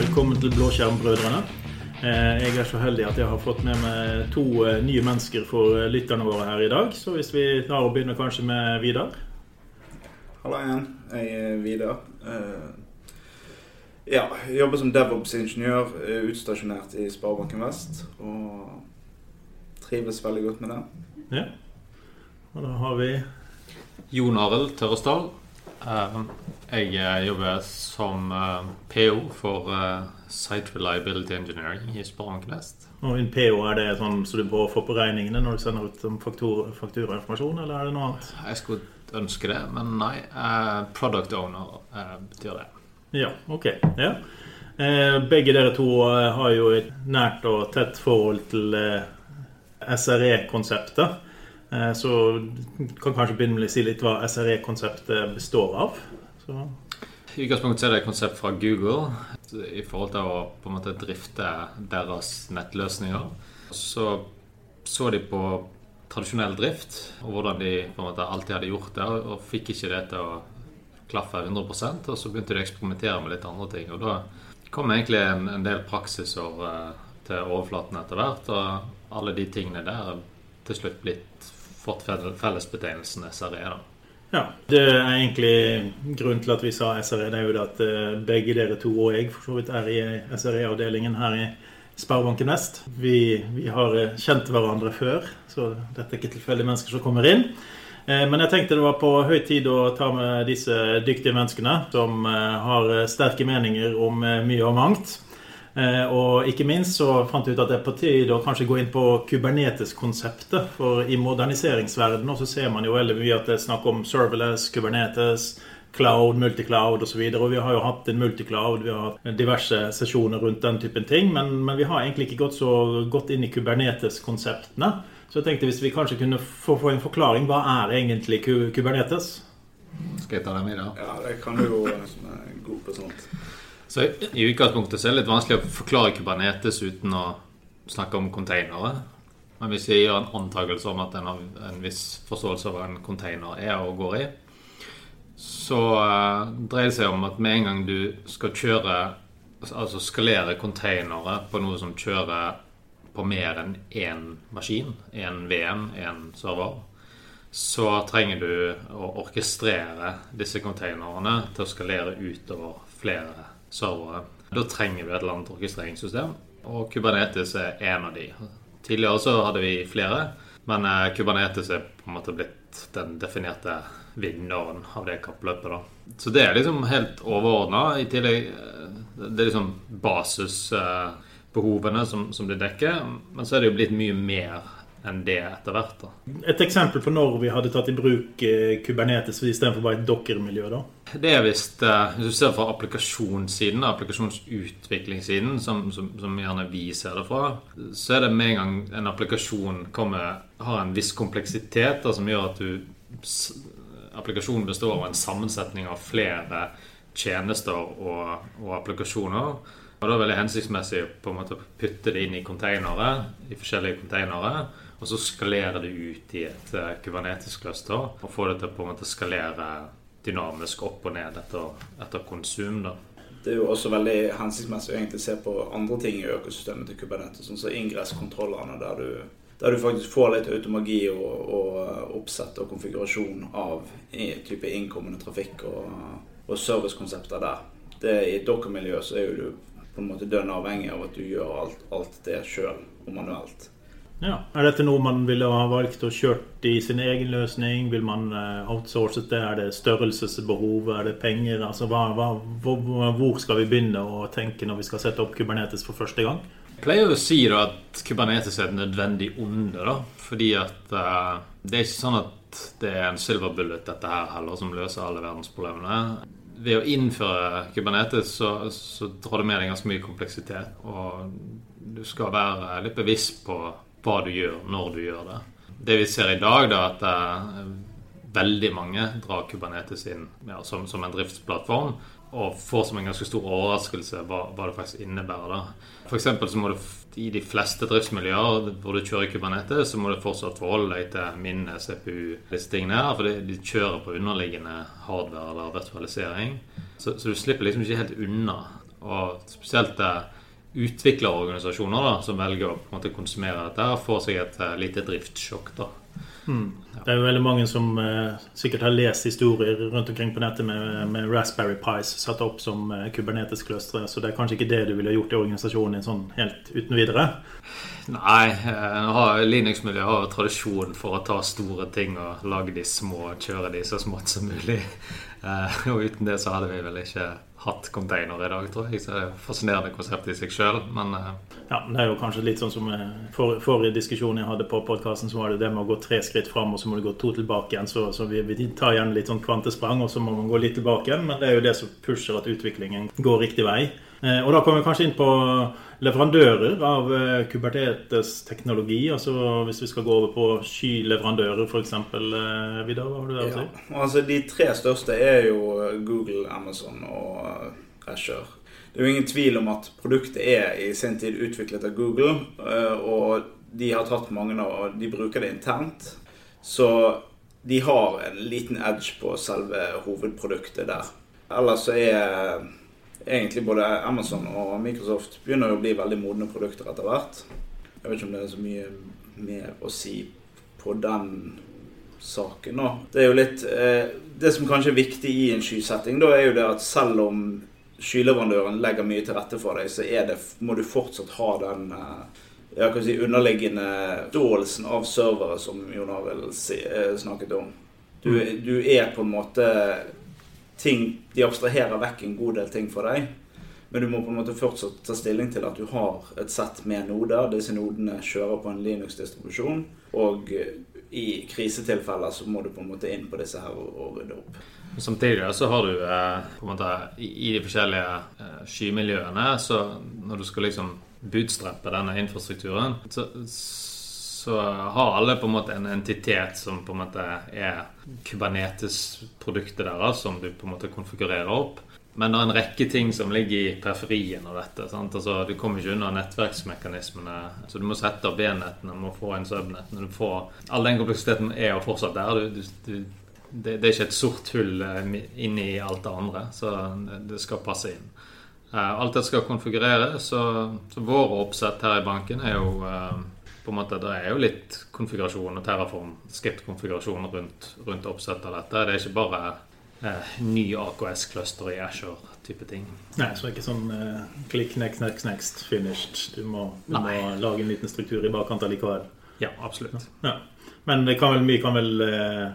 Velkommen til Blåskjermbrødrene. Eh, Jeg er så heldig at jeg har fått med meg to eh, nye mennesker for eh, lytterne våre her i dag. Så hvis vi tar og begynner kanskje med Vidar. Hallo igjen. Jeg er Vidar. Eh, ja, jeg jobber som DevOps-ingeniør, utstasjonert i Sparebanken Vest. Og trives veldig godt med det. Ja. Og da har vi Jon Arild Tørresdal. Eh, Jeg eh, jobber som eh, PO for eh, Site Reliability Engineering i Sparebanken Vest. og en PO. Er det sånn så du får på regningene når du sender ut som faktur, fakturainformasjon, eller er det noe annet? Jeg skulle ønske det, men nei. Product owner betyr det. Ja, ok. Ja. Begge dere to har jo et nært og tett forhold til SRE-konseptet. Eh, du kan kanskje begynne med å si litt hva SRE-konseptet består av. Så, I utgangspunktet er det et konsept fra Google i forhold til å på en måte drifte deres nettløsninger. Så så de på tradisjonell drift og hvordan de på en måte alltid hadde gjort det, og fikk ikke det til å klaffe 100 og så begynte de å eksperimentere med litt andre ting. Og da kom egentlig en, en del praksiser eh, til overflaten etter hvert, og alle de tingene der er til slutt blitt fått fellesbetegnelsen SRE. da. ja. Det er egentlig grunnen til at vi sa SRE, det er jo det at eh, begge dere to og jeg for så vidt er i SRE-avdelingen her i Sparebanken Vest. Vi, vi har eh, kjent hverandre før, så dette er ikke tilfeldige mennesker som kommer inn. Eh, Men jeg tenkte det var på høy tid å ta med disse dyktige menneskene som har sterke meninger om mye og mangt. Eh, Og ikke minst så fant jeg ut at det er på tide å kanskje gå inn på Kubernetes-konseptet. For i moderniseringsverdenen så ser man jo veldig mye at det er snakk om serverless, Kubernetes, cloud, multicloud osv. Og, så og vi har jo hatt en multicloud, vi har hatt diverse sesjoner rundt den typen ting. Men, men vi har egentlig ikke gått så godt inn i Kubernetes-konseptene. Så jeg tenkte hvis vi kanskje kunne få, få en forklaring. Hva er egentlig Ku- Kubernetes? Skal jeg ta dem i dag? Ja, det kan du jo eh, som er god på sånt. Så i- utgangspunktet er det litt vanskelig å forklare Kubernetes uten å snakke om containere. Men hvis jeg gjør en antakelse om at en har en viss forståelse av hva en container er og går i, så eh, dreier det seg om at med en gang du skal kjøre Altså skalere containere på noe som kjører på mer enn én maskin, én VM, én server, så trenger du å orkestrere disse containerne til å skalere utover flere servere. Da trenger du et eller annet orkestreringssystem, og Kubernetes er en av de. Tidligere så hadde vi flere, men eh, Kubernetes er på en måte blitt den definerte vinneren av det kappløpet. da. Så det er liksom helt overordna. I tillegg eh, Det er liksom basisbehovene som, som det dekker, men så er det jo blitt mye mer enn det etter hvert. da. Et eksempel på når vi hadde tatt i bruk eh, Kubernetes istedenfor bare et Docker-miljø. da. Det er visst eh, Hvis du ser fra applikasjonssiden, applikasjonsutviklingssiden, som, som, som gjerne vi ser det fra, så er det med en gang en applikasjon kommer, har en viss kompleksitet da, som gjør at du Applikasjonen består av en sammensetning av flere tjenester og, og applikasjoner. Og Da er det veldig hensiktsmessig på en måte å putte det inn i containere, i forskjellige containere, og så skalere det ut i et eh, Kubernetes-cluster og få det til å på en måte skalere dynamisk opp og ned etter, etter konsum. da. Det er jo også veldig hensiktsmessig å egentlig se på andre ting i økosystemet til Kubernetes, sånn som ingresskontrollene, der du, der du faktisk får litt automagi og, og oppsett og konfigurasjon av i, type innkommende trafikk og, og servicekonsepter der. Det, I et Docker-miljø så er jo du på en måte dønn avhengig av at du gjør alt, alt det sjøl og manuelt. Ja. Er dette noe man ville ha valgt å kjørt i sin egen løsning? Vil man eh, outsourcet det? Er det størrelsesbehov? Er det penger? Altså, hva, hva, hvor, hvor skal vi begynne å tenke når vi skal sette opp Kubernetes for første gang? Jeg pleier å si da at Kubernetes er et nødvendig onde. da, Fordi at uh, det er ikke sånn at det er en silver bullet dette her heller som løser alle verdensproblemene. Ved å innføre Kubernetes så, så drar det med deg ganske mye kompleksitet. Og du skal være litt bevisst på hva du gjør, når du gjør det. Det vi ser i dag, da, at eh, veldig mange drar Kubernetes inn ja, som, som en driftsplattform. Og får som en ganske stor overraskelse hva, hva det faktisk innebærer. da. For så må du i de fleste driftsmiljøer hvor du kjører Kubernetes, så må du fortsatt forholde deg til minne, CPU, disse tingene her. For de, kjører på underliggende hardware eller virtualisering. Så, så du slipper liksom ikke helt unna Og spesielt eh, utviklerorganisasjoner da, som velger å på en måte konsumere dette, får seg et uh, lite driftssjokk. da. Det er jo veldig mange som uh, sikkert har lest historier rundt omkring på nettet med, med Raspberry Pis satt opp som uh, kubernetisk-clustre, så det er kanskje ikke det du ville gjort i organisasjonen din sånn helt uten videre? Nei, uh, Linux-miljøet har jo tradisjon for å ta store ting og lage de små kjøre de så smått som mulig. Eh, og uten det så hadde vi vel ikke hatt container i dag, tror jeg. Så det er et fascinerende konsept i seg sjøl. Men uh... Ja, det er jo kanskje litt sånn som eh, for, forrige diskusjon jeg hadde på podkasten, så var det det med å gå tre skritt fram, og så må du gå to tilbake igjen. Så, så vi, vi tar igjen litt sånn kvantesprang, og så må man gå litt tilbake igjen. Men det er jo det som pusher at utviklingen går riktig vei. Eh, og da kommer vi kanskje inn på leverandører av eh, Kubernetes-teknologi. Altså hvis vi skal gå over på skyleverandører, f.eks. Eh, Vidar, hva har du der å Ja. si? Altså, de tre største er jo Google, Amazon og Azure. Det er jo ingen tvil om at produktet er i sin tid utviklet av Google, og de har tatt mange av og de bruker det internt. Så de har en liten edge på selve hovedproduktet der. Ellers så er egentlig både Amazon og Microsoft begynner jo å bli veldig modne produkter etter hvert. Jeg vet ikke om det er så mye mer å si på den saken nå. Det er jo litt eh, Det som kanskje er viktig i en skysetting, da er jo det at selv om skyleverandøren legger mye til rette for deg, så det, må du fortsatt ha den eh, jeg kan si underliggende forståelsen av servere, som Jon Arild eh, snakket om. Du, du er på en måte ting De abstraherer vekk en god del ting for deg. Men du må på en måte fortsatt ta stilling til at du har et sett med noder. Disse nodene kjører på en Linux-distribusjon. Og eh, i krisetilfeller så må du på en måte inn på disse her og, rydde opp. Samtidig så har du eh, på en måte i, i de forskjellige eh, skymiljøene Så når du skal liksom bootstrappe denne infrastrukturen, så, så har alle på en måte en entitet som på en måte er Kubernetes-produktet deres, som du på en måte konfigurerer opp. Men det er en rekke ting som ligger i periferien av dette. Altså, du kommer ikke unna nettverksmekanismene. Så du må sette opp B-nettene, du må få inn subnettene. Du får, all den kompleksiteten er jo fortsatt der. Du, du, det, det er ikke et sort hull eh, inni alt det andre, så det, det skal passe inn. Eh, alt det skal konfigureres, så, så våre oppsett her i banken er jo eh, på en måte, Det er jo litt konfigurasjon og terraform, skriptkonfigurasjon rundt, rundt oppsett av dette. Det er ikke bare eh, ny AKS-cluster i Ashore-type ting. Nei, så det er ikke sånn eh, klikk, next, next, next, finished. Du må, du må lage en liten struktur i bakkant allikevel. Ja, absolutt. Ja. Men det kan vel, mye kan vel eh,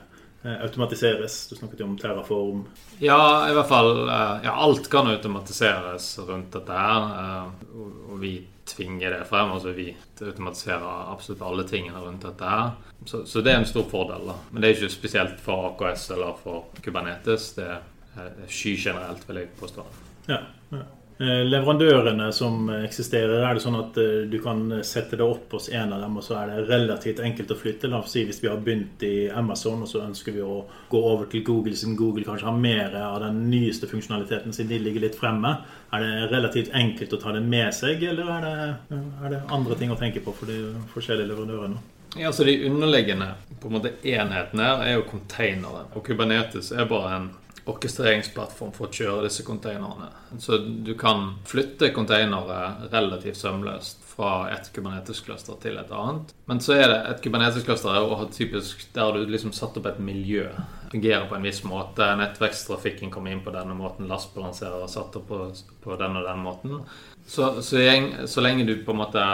eh, automatiseres. Du snakket jo om Terraform. Ja, i hvert fall eh, Ja, alt kan automatiseres rundt dette her. eh, og vi tvinger det frem. Altså vi automatiserer absolutt alle tingene rundt dette her. Så, så det er en stor fordel. da. Men det er ikke spesielt for AKS eller for Kubernetes. Det er sky generelt, vil jeg påstå. Ja, ja. Eh, Leverandørene som eksisterer, er det sånn at eh, du kan sette det opp hos en av dem, og så er det relativt enkelt å flytte? La oss si hvis vi har begynt i Amazon, og så ønsker vi å gå over til Google, siden Google kanskje har mer av den nyeste funksjonaliteten siden de ligger litt fremme. Er det relativt enkelt å ta det med seg, eller er det, er det andre ting å tenke på for de forskjellige leverandørene? Ja, så De underliggende på en måte enhetene her er jo containeren. Og Kubernetes er bare en orkestreringsplattform for å kjøre disse containerne. Så du kan flytte containere relativt sømløst fra et Kubernetes-cluster til et annet. Men så er det et Kubernetes-cluster og typisk der du liksom satt opp et miljø. Fungerer på en viss måte. Nettverkstrafikken kommer inn på denne måten. Lastbalanserer er satt opp på, på den og den måten. Så, så, så lenge du på en måte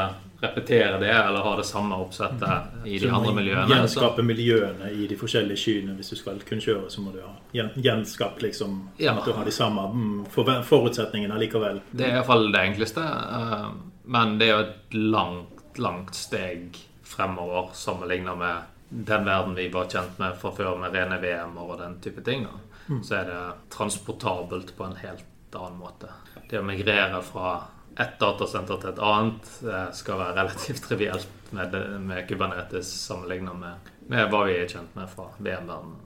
repeterer det, eller ha det samme oppsettet i de andre miljøene Gjenskape miljøene i de forskjellige skyene. Hvis du skal kunne kjøre, så må du ha gjenskap gjenskapt liksom Ja. at du har de samme mm, forutsetningene likevel. Det er iallfall det enkleste. eh, Men det er jo et langt, langt steg fremover sammenlignet med den verden vi var kjent med fra før, med rene VM-er og den type ting. Da. Så er det transportabelt på en helt annen måte. Det å migrere fra ett datasenter til et annet eh, skal være relativt trivielt med, med Kubernetes sammenlignet med, med hva vi er kjent med fra VM-verdenen.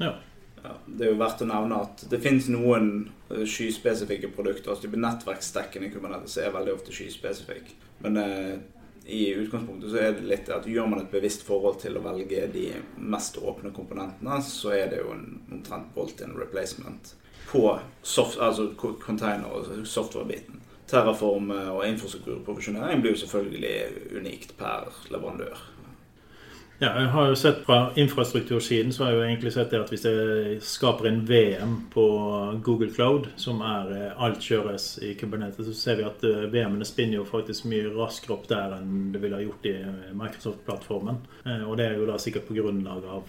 Ja. Ja, det er jo verdt å nevne at det finnes noen eh, skyspesifikke produkter. altså Nettverksdekken i Kubernetes er veldig ofte skyspesifikk. Men eh, i utgangspunktet så er det litt at gjør man et bevisst forhold til å velge de mest åpne komponentene, så er det jo en omtrent bolt-in replacement på soft, altså container og software-biten. Terraform og infrastrukturprofesjonering blir jo selvfølgelig unikt per leverandør. Ja, jeg har jo sett Fra infrastruktursiden så har jeg jo egentlig sett det at hvis jeg skaper en VM på Google Cloud, som er eh, alt kjøres i Kubernetes, så ser vi at eh, VM-ene spinner jo faktisk mye raskere opp der enn det ville ha gjort i eh, Microsoft-plattformen. Og det er jo da sikkert på grunnlag av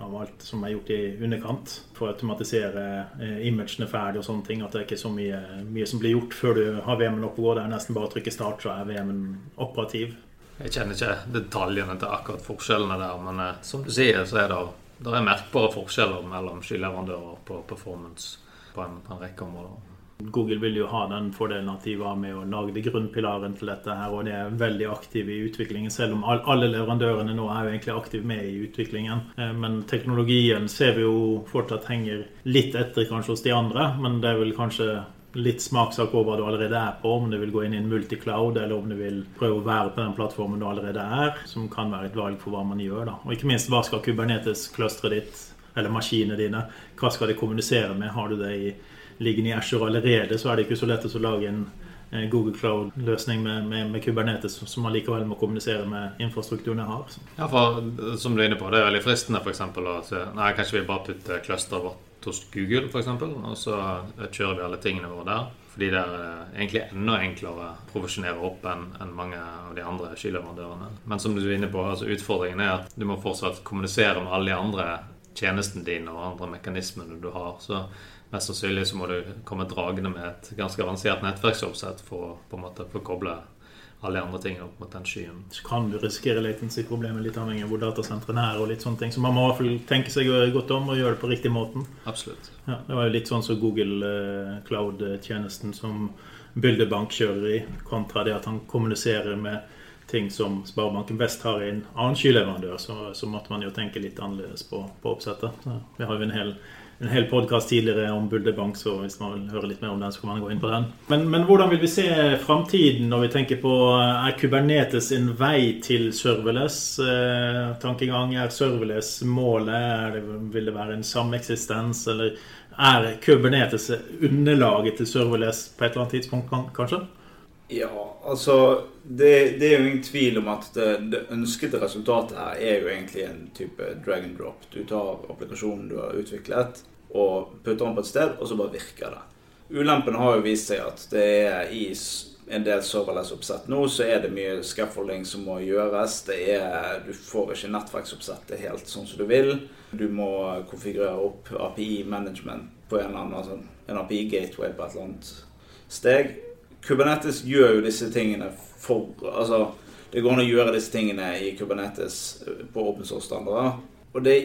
av alt som er gjort i underkant for å automatisere imagene ferdig og sånne ting. At det er ikke så mye, mye som blir gjort før du har VM-en oppe og går. Det er nesten bare å trykke start, så er VM-en operativ. Jeg kjenner ikke detaljene til akkurat forskjellene der, men eh, som du sier, så er det, det er merkbare forskjeller mellom skyleverandører på performance på en, på en, rekke områder. Google vil jo ha den fordelen at de var med og lagde grunnpilaren til dette her, og de er veldig aktive i utviklingen, selv om alle leverandørene nå er jo egentlig aktive med i utviklingen. Eh, men teknologien ser vi jo fortsatt henger litt etter kanskje hos de andre, men det er vel kanskje litt smakssak over hva du allerede er på, om du vil gå inn i en multicloud, eller om du vil prøve å være på den plattformen du allerede er, som kan være et valg for hva man gjør. da. Og ikke minst, hva skal Kubernetes-clusteret ditt, eller maskinene dine, hva skal de kommunisere med? Har du det i, liggende i Ashore allerede, så er det ikke så lett å lage en Google Cloud-løsning med, med, med, Kubernetes som man likevel må kommunisere med infrastrukturen jeg har. Ja, for som du er inne på, Det er veldig fristende for eksempel, å si nei, kanskje vi bare putter clusteret vårt hos Google f.eks., og så kjører vi alle tingene våre der. Fordi det er eh, egentlig enda enklere å profesjonere opp enn, en mange av de andre skileverandørene. Men som du er inne på, altså utfordringen er at du må fortsatt kommunisere med alle de andre tjenestene dine og andre mekanismene du har. Så mest sannsynlig så må du komme dragende med et ganske avansert nettverksoppsett for å på en måte få koble alle de andre tingene opp mot den skyen. Så kan du risikere latency-problemet litt avhengig av hvor datasentrene er. og litt sånne ting. Så man må i hvert fall tenke seg godt om og gjøre det på riktig måten. Absolutt. Ja, det var jo litt sånn som Google eh, Cloud-tjenesten som Bildebank kjører i, kontra det at han kommuniserer med ting som Sparebanken Vest har i en annen skyleverandør. Så, så måtte man jo tenke litt annerledes på, på oppsettet. Vi har jo en hel en hel podkast tidligere om Bulderbank, så hvis man vil høre litt mer om den, så kan man gå inn på den. Men, men hvordan vil vi se framtiden når vi tenker på Er Kubernetes en vei til serverless? Eh, tankegang er serverless målet? Det, vil det være en sameksistens? Eller er Kubernetes underlaget til serverless på et eller annet tidspunkt, kanskje? Ja, altså det, det, er jo ingen tvil om at det, det, ønskede resultatet her er jo egentlig en type drag and drop. Du tar applikasjonen du har utviklet, og putter den på et sted, og så bare virker det. Ulempen har jo vist seg at det er i en del serverless-oppsett nå, så er det mye scaffolding som må gjøres. Er, du får ikke nettverksoppsettet helt sånn som du vil. Du må konfigurere opp API-management på en, eller annen, altså en API-gateway på et eller annet steg. Kubernetes gjør jo disse tingene for Altså, det går an å gjøre disse tingene i Kubernetes på open source-standarder. Og det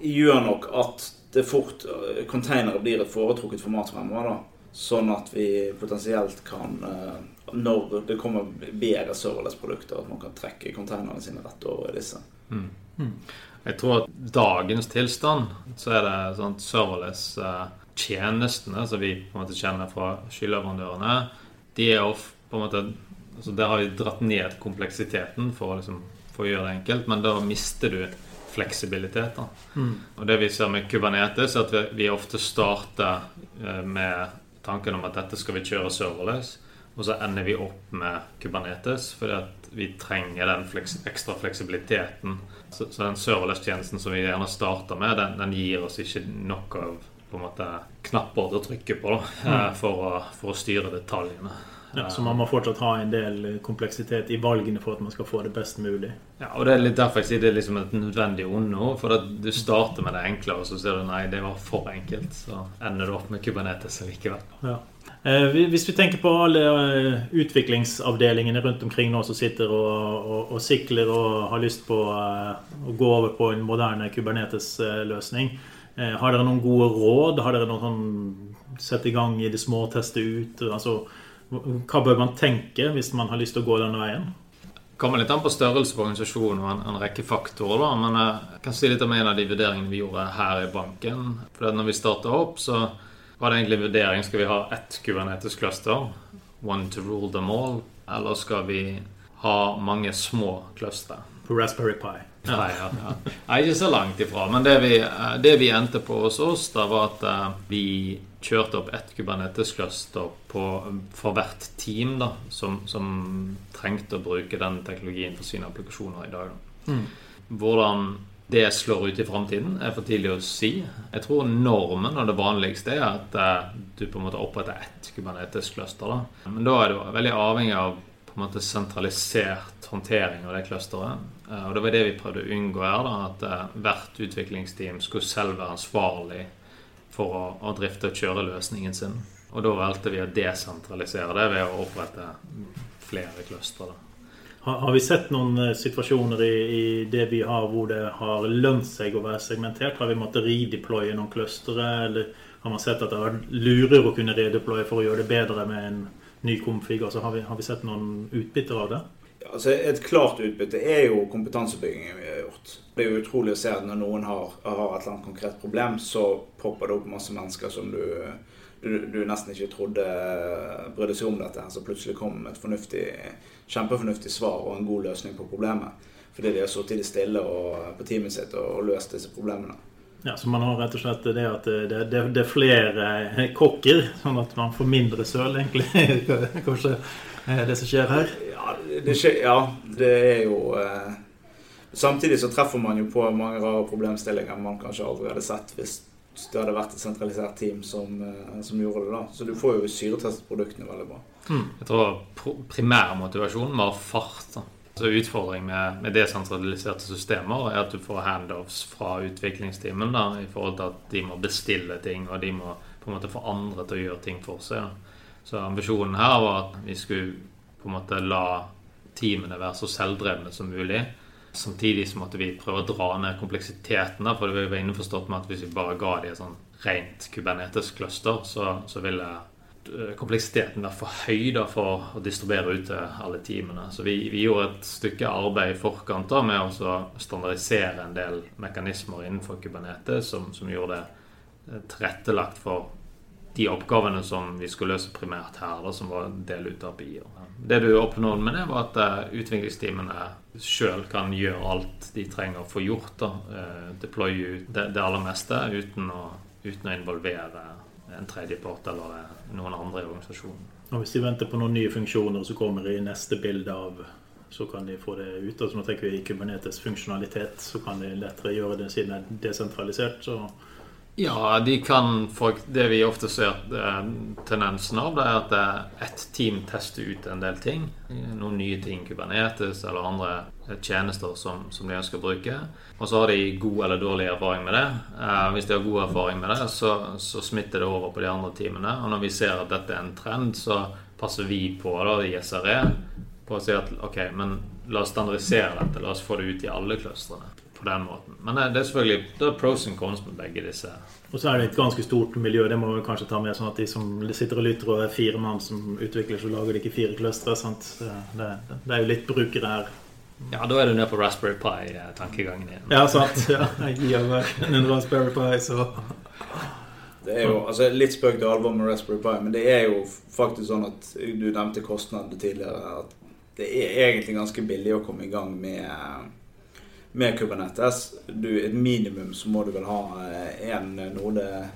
gjør nok at det fort Containere blir et foretrukket format fremover. da. Sånn at vi potensielt kan eh, Når det kommer bedre serverless-produkter, at man kan trekke containerne sine rett over i disse. Mm. Mm. Jeg tror at dagens tilstand så er det sånn serverless eh, tjenestene som vi på en måte kjenner fra skyleverandørene, de er off, på en måte altså Der har vi dratt ned kompleksiteten for, liksom, for å gjøre det enkelt, men da mister du fleksibilitet. Mm. Og det vi ser med Kubernetes, er at vi, vi ofte starter eh, med tanken om at dette skal vi kjøre serverless, og så ender vi opp med Kubernetes fordi at vi trenger den fleks, ekstra fleksibiliteten. Så, så den serverless-tjenesten som vi gjerne starter med, den, den, gir oss ikke nok av på en måte knapper å trykke på da, mm. Eh, for, å, for å styre detaljene. Ja, så man må fortsatt ha en del kompleksitet i valgene for at man skal få det best mulig. Ja, og Det er litt derfor jeg sier det er liksom et nødvendig onde. For at du starter med det enkle, og så ser du nei, det var for enkelt. Så ender du opp med Kubernetes likevel. Ja. Eh, hvis vi tenker på alle eh, utviklingsavdelingene rundt omkring nå som sitter og, og, og sikler og har lyst på eh, å gå over på en moderne Kubernetes-løsning. Har dere noen gode råd? Har dere noen sånn sette i gang i det små, teste ut? altså hva bør man tenke hvis man har lyst til å gå denne veien? Kommer litt an på størrelse på organisasjonen og en, en, rekke faktorer. da, Men jeg kan si litt om en av de vurderingene vi gjorde her i banken. For når vi starta opp, så var det egentlig vurdering skal vi ha ett Kubernetes-cluster, one to rule them all, eller skal vi ha mange små clustere? På Raspberry Pi. Nei, ja, ja. Ikke så langt ifra. Men det vi, eh, det vi endte på hos oss, da var at eh, vi kjørte opp ett Kubernetes-cluster for hvert team da, som, som, trengte å bruke den teknologien for sine applikasjoner i dag. Mm. Hvordan det slår ut i framtiden, er for tidlig å si. Jeg tror normen og det vanligste er at uh, du på en måte oppretter ett Kubernetes-cluster. Men da er du veldig avhengig av på en måte sentralisert håndtering av det clusteret. Uh, og det var det vi prøvde å unngå her. da, At uh, hvert utviklingsteam skulle selv være ansvarlig for å, å drifte og kjøre løsningen sin. Og da valgte vi å desentralisere det ved å opprette flere clustre. Har, har, vi sett noen eh, situasjoner i, i, det vi har hvor det har lønt seg å være segmentert? Har vi måttet redeploye noen clustre, eller har man sett at det har lurere å kunne redeploye for å gjøre det bedre med en ny konfig? Altså, har, vi, har vi sett noen utbytter av det? Altså et klart utbytte er jo kompetansebyggingen vi har gjort. Det er jo utrolig å se at når noen har, har et eller annet konkret problem, så popper det opp masse mennesker som du du, du, nesten ikke trodde brydde seg om dette, så plutselig kom med et fornuftig, kjempefornuftig svar og en god løsning på problemet. Fordi de har sittet stille og, på teamet sitt og, og løst disse problemene. Ja, Så man har rett og slett det at det, det, det er flere kokker, sånn at man får mindre søl, egentlig? Kanskje det som skjer her? Ja, det, skjer, ja, det er jo eh, Samtidig så treffer man jo på mange rare problemstillinger man kanskje aldri hadde sett hvis det hadde vært et sentralisert team som, eh, som, gjorde det. da. Så du får jo syretestet produktene veldig bra. Mm. Jeg tror primærmotivasjonen var fart. da. Så Utfordringen med, med, desentraliserte systemer er at du får handoffs fra utviklingsteamen da, i forhold til at de må bestille ting, og de må på en måte få andre til å gjøre ting for seg. Da. Så ambisjonen her var at vi skulle på en måte la teamene være så selvdrevne som mulig. Samtidig så måtte vi prøve å dra ned kompleksiteten. For vi var innforstått med at hvis vi bare ga dem et sånn rent Kubernetes-cluster, så, så, ville eh, kompleksiteten være for høy da, for å distribuere ut til alle teamene. Så vi, vi gjorde et stykke arbeid i forkant da, med å standardisere en del mekanismer innenfor Kubernetes som, som gjorde det eh, tilrettelagt for de oppgavene som vi skulle løse primært her, da, som var del ut av BIO. Det du oppnådde med det, var at uh, utviklingsteamene sjøl kan gjøre alt de trenger å få gjort. da, uh, ut det, det, aller meste uten å, uten å involvere en tredjepart eller noen andre i organisasjonen. Og Hvis de venter på noen nye funksjoner som kommer i neste bilde av så kan de få det ut. Altså nå tenker vi i Kubernetes funksjonalitet, så kan de lettere gjøre det siden det er desentralisert. så ja, de kan folk, Det vi ofte ser tendensen av, det er at ett team tester ut en del ting. Noen nye ting, Kubernetes eller andre tjenester som, som de ønsker å bruke. Og så har de god eller dårlig erfaring med det. Eh, hvis de har god erfaring med det, så, så, smitter det over på de andre teamene. Og når vi ser at dette er en trend, så passer vi på da, i SRE på å si at ok, men la oss standardisere dette. La oss få det ut i alle clustrene på den måten. Men eh, det er selvfølgelig det er pros and cons med begge disse. Og så er det et ganske stort miljø. Det må vi kanskje ta med sånn at de som sitter og lytter og er fire mann som utvikler, så lager de ikke fire clustre. Det, det, er jo litt brukere her. Ja, da er du nede på Raspberry Pi-tankegangen igjen. Ja, sant. Ja, jeg gir meg en Raspberry Pi, så det er jo altså, litt spøk til alvor med Raspberry Pi, men det er jo faktisk sånn at du nevnte kostnadene tidligere. at Det er egentlig ganske billig å komme i gang med med Kubernetes. Du, et minimum så må du vel ha én eh, node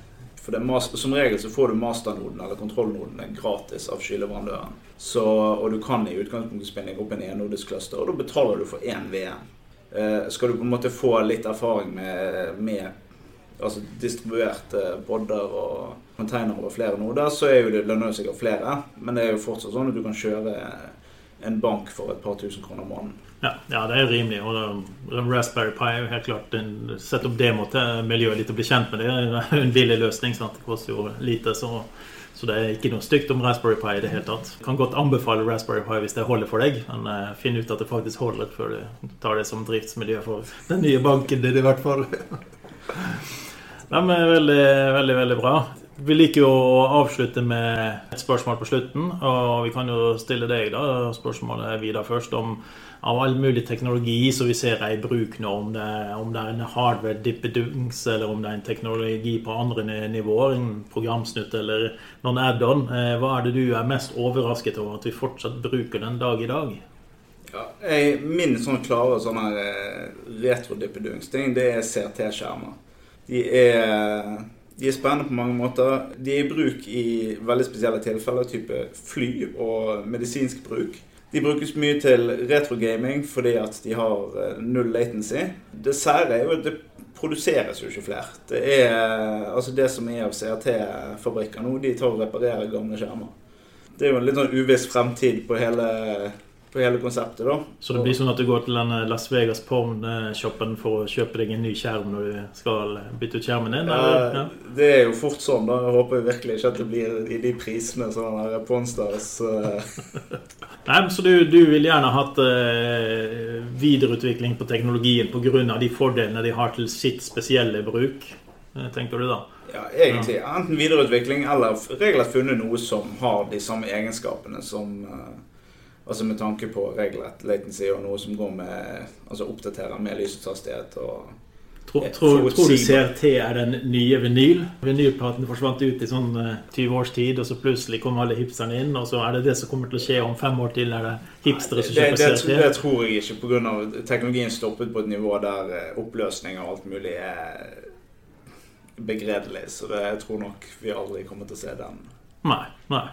For master, Som regel så får du masternoden eller kontrollnoden gratis av skyleverandøren. Og du kan i utgangspunktet spinne opp en enodisk cluster, og da betaler du for én VM. Eh, skal du på en måte få litt erfaring med, med altså distribuerte bodder og containere over flere noder, så er jo det lønner det seg av flere. Men det er jo fortsatt sånn at du kan kjøre en bank for et par tusen kroner måneden. Ja, ja, det er rimelig. Og Raspberry Pi er jo helt klart en Sett opp demo til miljøet litt å bli kjent med det. Det er en billig løsning. Sant? Det koster jo lite. Så, så, det er ikke noe stygt om Raspberry Pi i det hele tatt. Kan godt anbefale Raspberry Pi hvis det holder for deg. Men uh, finn ut at det faktisk holder før du tar det som driftsmiljø for den nye banken din, i hvert fall. De er veldig, veldig, veldig bra. Vi liker jo å avslutte med et spørsmål på slutten. Og vi kan jo stille deg da spørsmålet videre først om av all mulig teknologi som vi ser er i bruk nå. Om det, om det er en hardware dippedunks, eller om det er en teknologi på andre nivåer, en programsnutt eller noen add-on. Eh, hva er det du er mest overrasket over at vi fortsatt bruker den dag i dag? Ja, jeg, min sånn klare sånn her eh, retro-dippedungsting, det er CRT-skjermer. De er, de er spennende på mange måter. De er i bruk i veldig spesielle tilfeller, type fly og medisinsk bruk. De brukes mye til retrogaming fordi at de har eh, null latency. Det sære er jo at det produseres jo ikke flere. Det er altså det som er av CRT-fabrikker nå, de tar og reparerer gamle skjermer. Det er jo en litt sånn uviss fremtid på hele på hele konseptet. da. Så det blir sånn at du går til den Las Vegas Porn-shoppen for å kjøpe deg en ny skjerm når du skal bytte ut skjermen din? Eller? Ja, det er jo fort sånn. da. Jeg håper virkelig ikke at det blir i de prisene som den Pornstars Nei, Så du, du vil gjerne ha hatt uh, videreutvikling på teknologien pga. de fordelene de har til sitt spesielle bruk, eh, tenker du da? Ja, egentlig. Enten videreutvikling eller regelrett funnet noe som har de samme egenskapene som uh, Altså med tanke på regelrett latency og noe som går med Altså oppdaterer med lyshastighet og Tror, tror, tror, du CRT er den nye vinyl? Vinylplaten forsvant ut i sånn 20 eh, års tid, og så plutselig kom alle hipsterne inn, og så er det det som kommer til å skje om fem år til? Er det hipstere som kjøper CRT? Det, det, tror jeg ikke, pga. teknologien stoppet på et nivå der eh, oppløsning og alt mulig er begredelig. Så det, jeg tror nok vi aldri kommer til å se den. Nei, nei.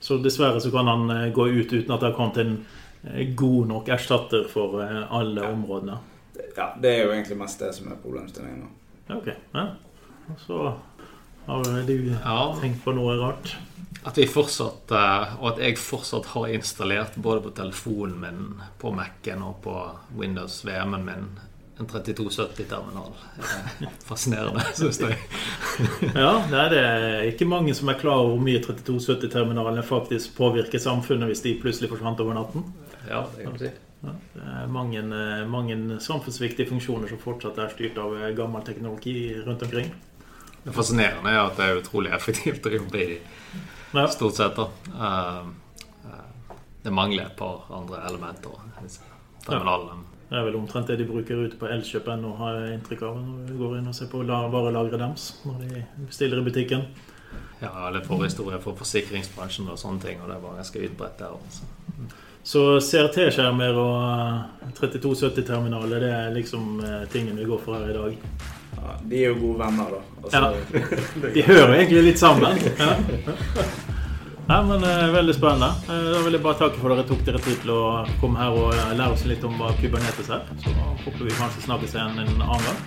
Så dessverre så kan han eh, gå ut uten at det har kommet en eh, god nok erstatter for eh, alle ja. områdene. Ja, det er jo egentlig mest det som er problemstillingen. nå. Ok, ja. Så har du ja. tenkt på noe rart? At vi fortsatt, og at jeg fortsatt har installert både på telefonen min, på Mac-en og på Windows VM-en min en 3270-terminal. Fascinerende, syns jeg. ja, nei, det er ikke mange som er klar over hvor mye 3270-terminalene faktisk påvirker samfunnet hvis de plutselig forsvant over natten. Ja, det kan du si. Ja, det er mange, mange, samfunnsviktige funksjoner som fortsatt er styrt av gammel teknologi rundt omkring. Det fascinerende er at det er utrolig effektivt å jobbe i, stort sett. da. Eh, eh, det mangler et par andre elementer. Terminalene det er vel omtrent det de bruker ute på Elkjøp.no, har jeg inntrykk av. Når de går inn og ser på varelageret deres når de bestiller i butikken. Ja, eller forhistorie for forsikringsbransjen og sånne ting, og det var ganske utbredt der. Også. Så CRT-skjermer og 3270-terminaler, eh, det er liksom tingen tingene vi går for her i dag? Ja, De er jo gode venner, da. Altså, ja. De hører egentlig litt sammen. Ja. Nei, men uh, Veldig spennende. Uh, da vil jeg bare takke for at dere tok dere tid til å komme her og uh, lære oss litt om hva Kubernetes er. Så håper vi kanskje snakkes igjen en annen gang.